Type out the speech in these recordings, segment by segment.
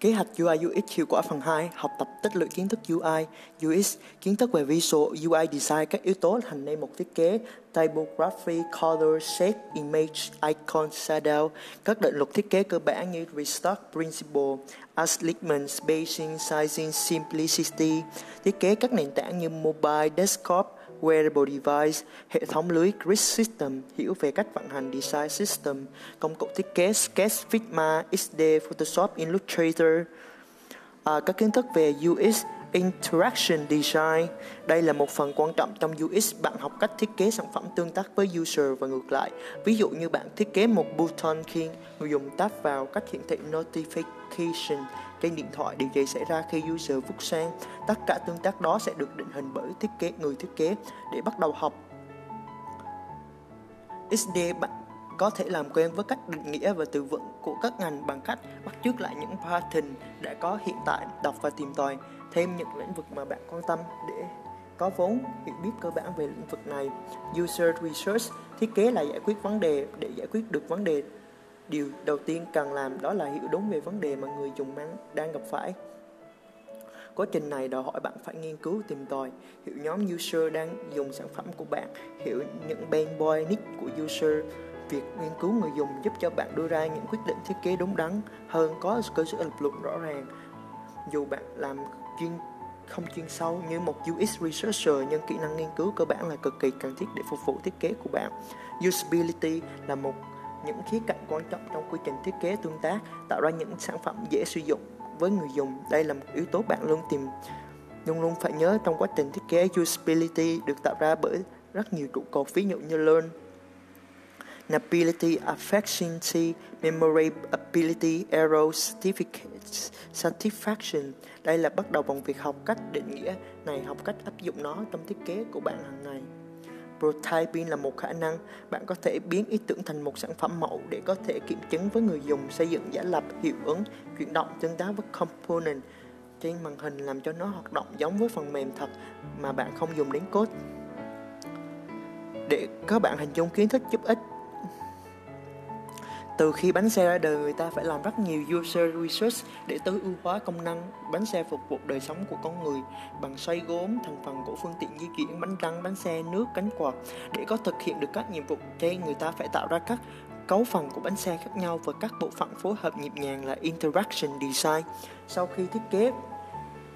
Kế hoạch UI UX hiệu quả phần 2, học tập tích lũy kiến thức UI, UX, kiến thức về visual UI design, các yếu tố thành nên một thiết kế, typography, color, shape, image, icon, shadow, các định luật thiết kế cơ bản như restock principle, alignment, spacing, sizing, simplicity, thiết kế các nền tảng như mobile, desktop, wearable device, hệ thống lưới grid system, hiểu về cách vận hành design system, công cụ thiết kế Sketch, Figma, XD, Photoshop, Illustrator, à, các kiến thức về UX, Interaction Design. Đây là một phần quan trọng trong UX. Bạn học cách thiết kế sản phẩm tương tác với user và ngược lại. Ví dụ như bạn thiết kế một button khi người dùng tap vào cách hiển thị notification trên điện thoại điều gì xảy ra khi user vút sang. Tất cả tương tác đó sẽ được định hình bởi thiết kế người thiết kế để bắt đầu học. XD bạn có thể làm quen với cách định nghĩa và từ vựng của các ngành bằng cách bắt chước lại những pattern đã có hiện tại, đọc và tìm tòi thêm những lĩnh vực mà bạn quan tâm để có vốn hiểu biết cơ bản về lĩnh vực này. User Research thiết kế là giải quyết vấn đề để giải quyết được vấn đề điều đầu tiên cần làm đó là hiểu đúng về vấn đề mà người dùng đang gặp phải. Quá trình này đòi hỏi bạn phải nghiên cứu, tìm tòi. Hiểu nhóm user đang dùng sản phẩm của bạn. Hiểu những pain point của user. Việc nghiên cứu người dùng giúp cho bạn đưa ra những quyết định thiết kế đúng đắn hơn, có cơ sở lập luận rõ ràng. Dù bạn làm chuyên, không chuyên sâu như một UX researcher, nhưng kỹ năng nghiên cứu cơ bản là cực kỳ cần thiết để phục vụ thiết kế của bạn. Usability là một những khía cạnh quan trọng trong quy trình thiết kế tương tác, tạo ra những sản phẩm dễ sử dụng với người dùng. Đây là một yếu tố bạn luôn tìm luôn luôn phải nhớ trong quá trình thiết kế usability được tạo ra bởi rất nhiều trụ cột ví dụ như learn Ability, Affectionity, Memory Ability, Error, Satisfaction. Đây là bắt đầu bằng việc học cách định nghĩa này, học cách áp dụng nó trong thiết kế của bạn hàng ngày. Prototyping là một khả năng. Bạn có thể biến ý tưởng thành một sản phẩm mẫu để có thể kiểm chứng với người dùng, xây dựng giả lập, hiệu ứng, chuyển động tương tác với component. Trên màn hình làm cho nó hoạt động giống với phần mềm thật mà bạn không dùng đến code. Để các bạn hình dung kiến thức giúp ích từ khi bánh xe ra đời, người ta phải làm rất nhiều user research để tối ưu hóa công năng bánh xe phục vụ đời sống của con người bằng xoay gốm, thành phần của phương tiện di chuyển, bánh răng, bánh xe, nước, cánh quạt. Để có thực hiện được các nhiệm vụ trên, người ta phải tạo ra các cấu phần của bánh xe khác nhau và các bộ phận phối hợp nhịp nhàng là interaction design. Sau khi thiết kế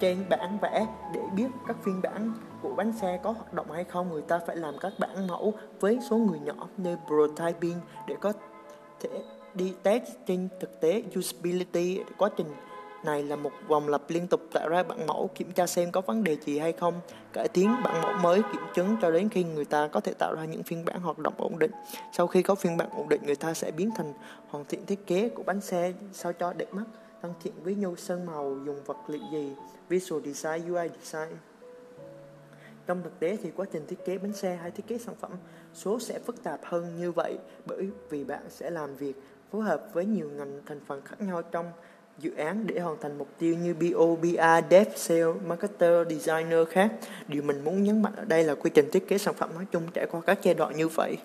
trên bản vẽ để biết các phiên bản của bánh xe có hoạt động hay không, người ta phải làm các bản mẫu với số người nhỏ như prototyping để có đi test trên thực tế. Usability, quá trình này là một vòng lặp liên tục tạo ra bản mẫu, kiểm tra xem có vấn đề gì hay không, cải tiến bản mẫu mới, kiểm chứng cho đến khi người ta có thể tạo ra những phiên bản hoạt động ổn định. Sau khi có phiên bản ổn định, người ta sẽ biến thành hoàn thiện thiết kế của bánh xe, sao cho đẹp mắt, thân thiện với nhu sơn màu, dùng vật liệu gì, visual design, UI design trong thực tế thì quá trình thiết kế bánh xe hay thiết kế sản phẩm số sẽ phức tạp hơn như vậy bởi vì bạn sẽ làm việc phối hợp với nhiều ngành thành phần khác nhau trong dự án để hoàn thành mục tiêu như BO, BA, Dev, Sale, Marketer, Designer khác. Điều mình muốn nhấn mạnh ở đây là quy trình thiết kế sản phẩm nói chung trải qua các giai đoạn như vậy.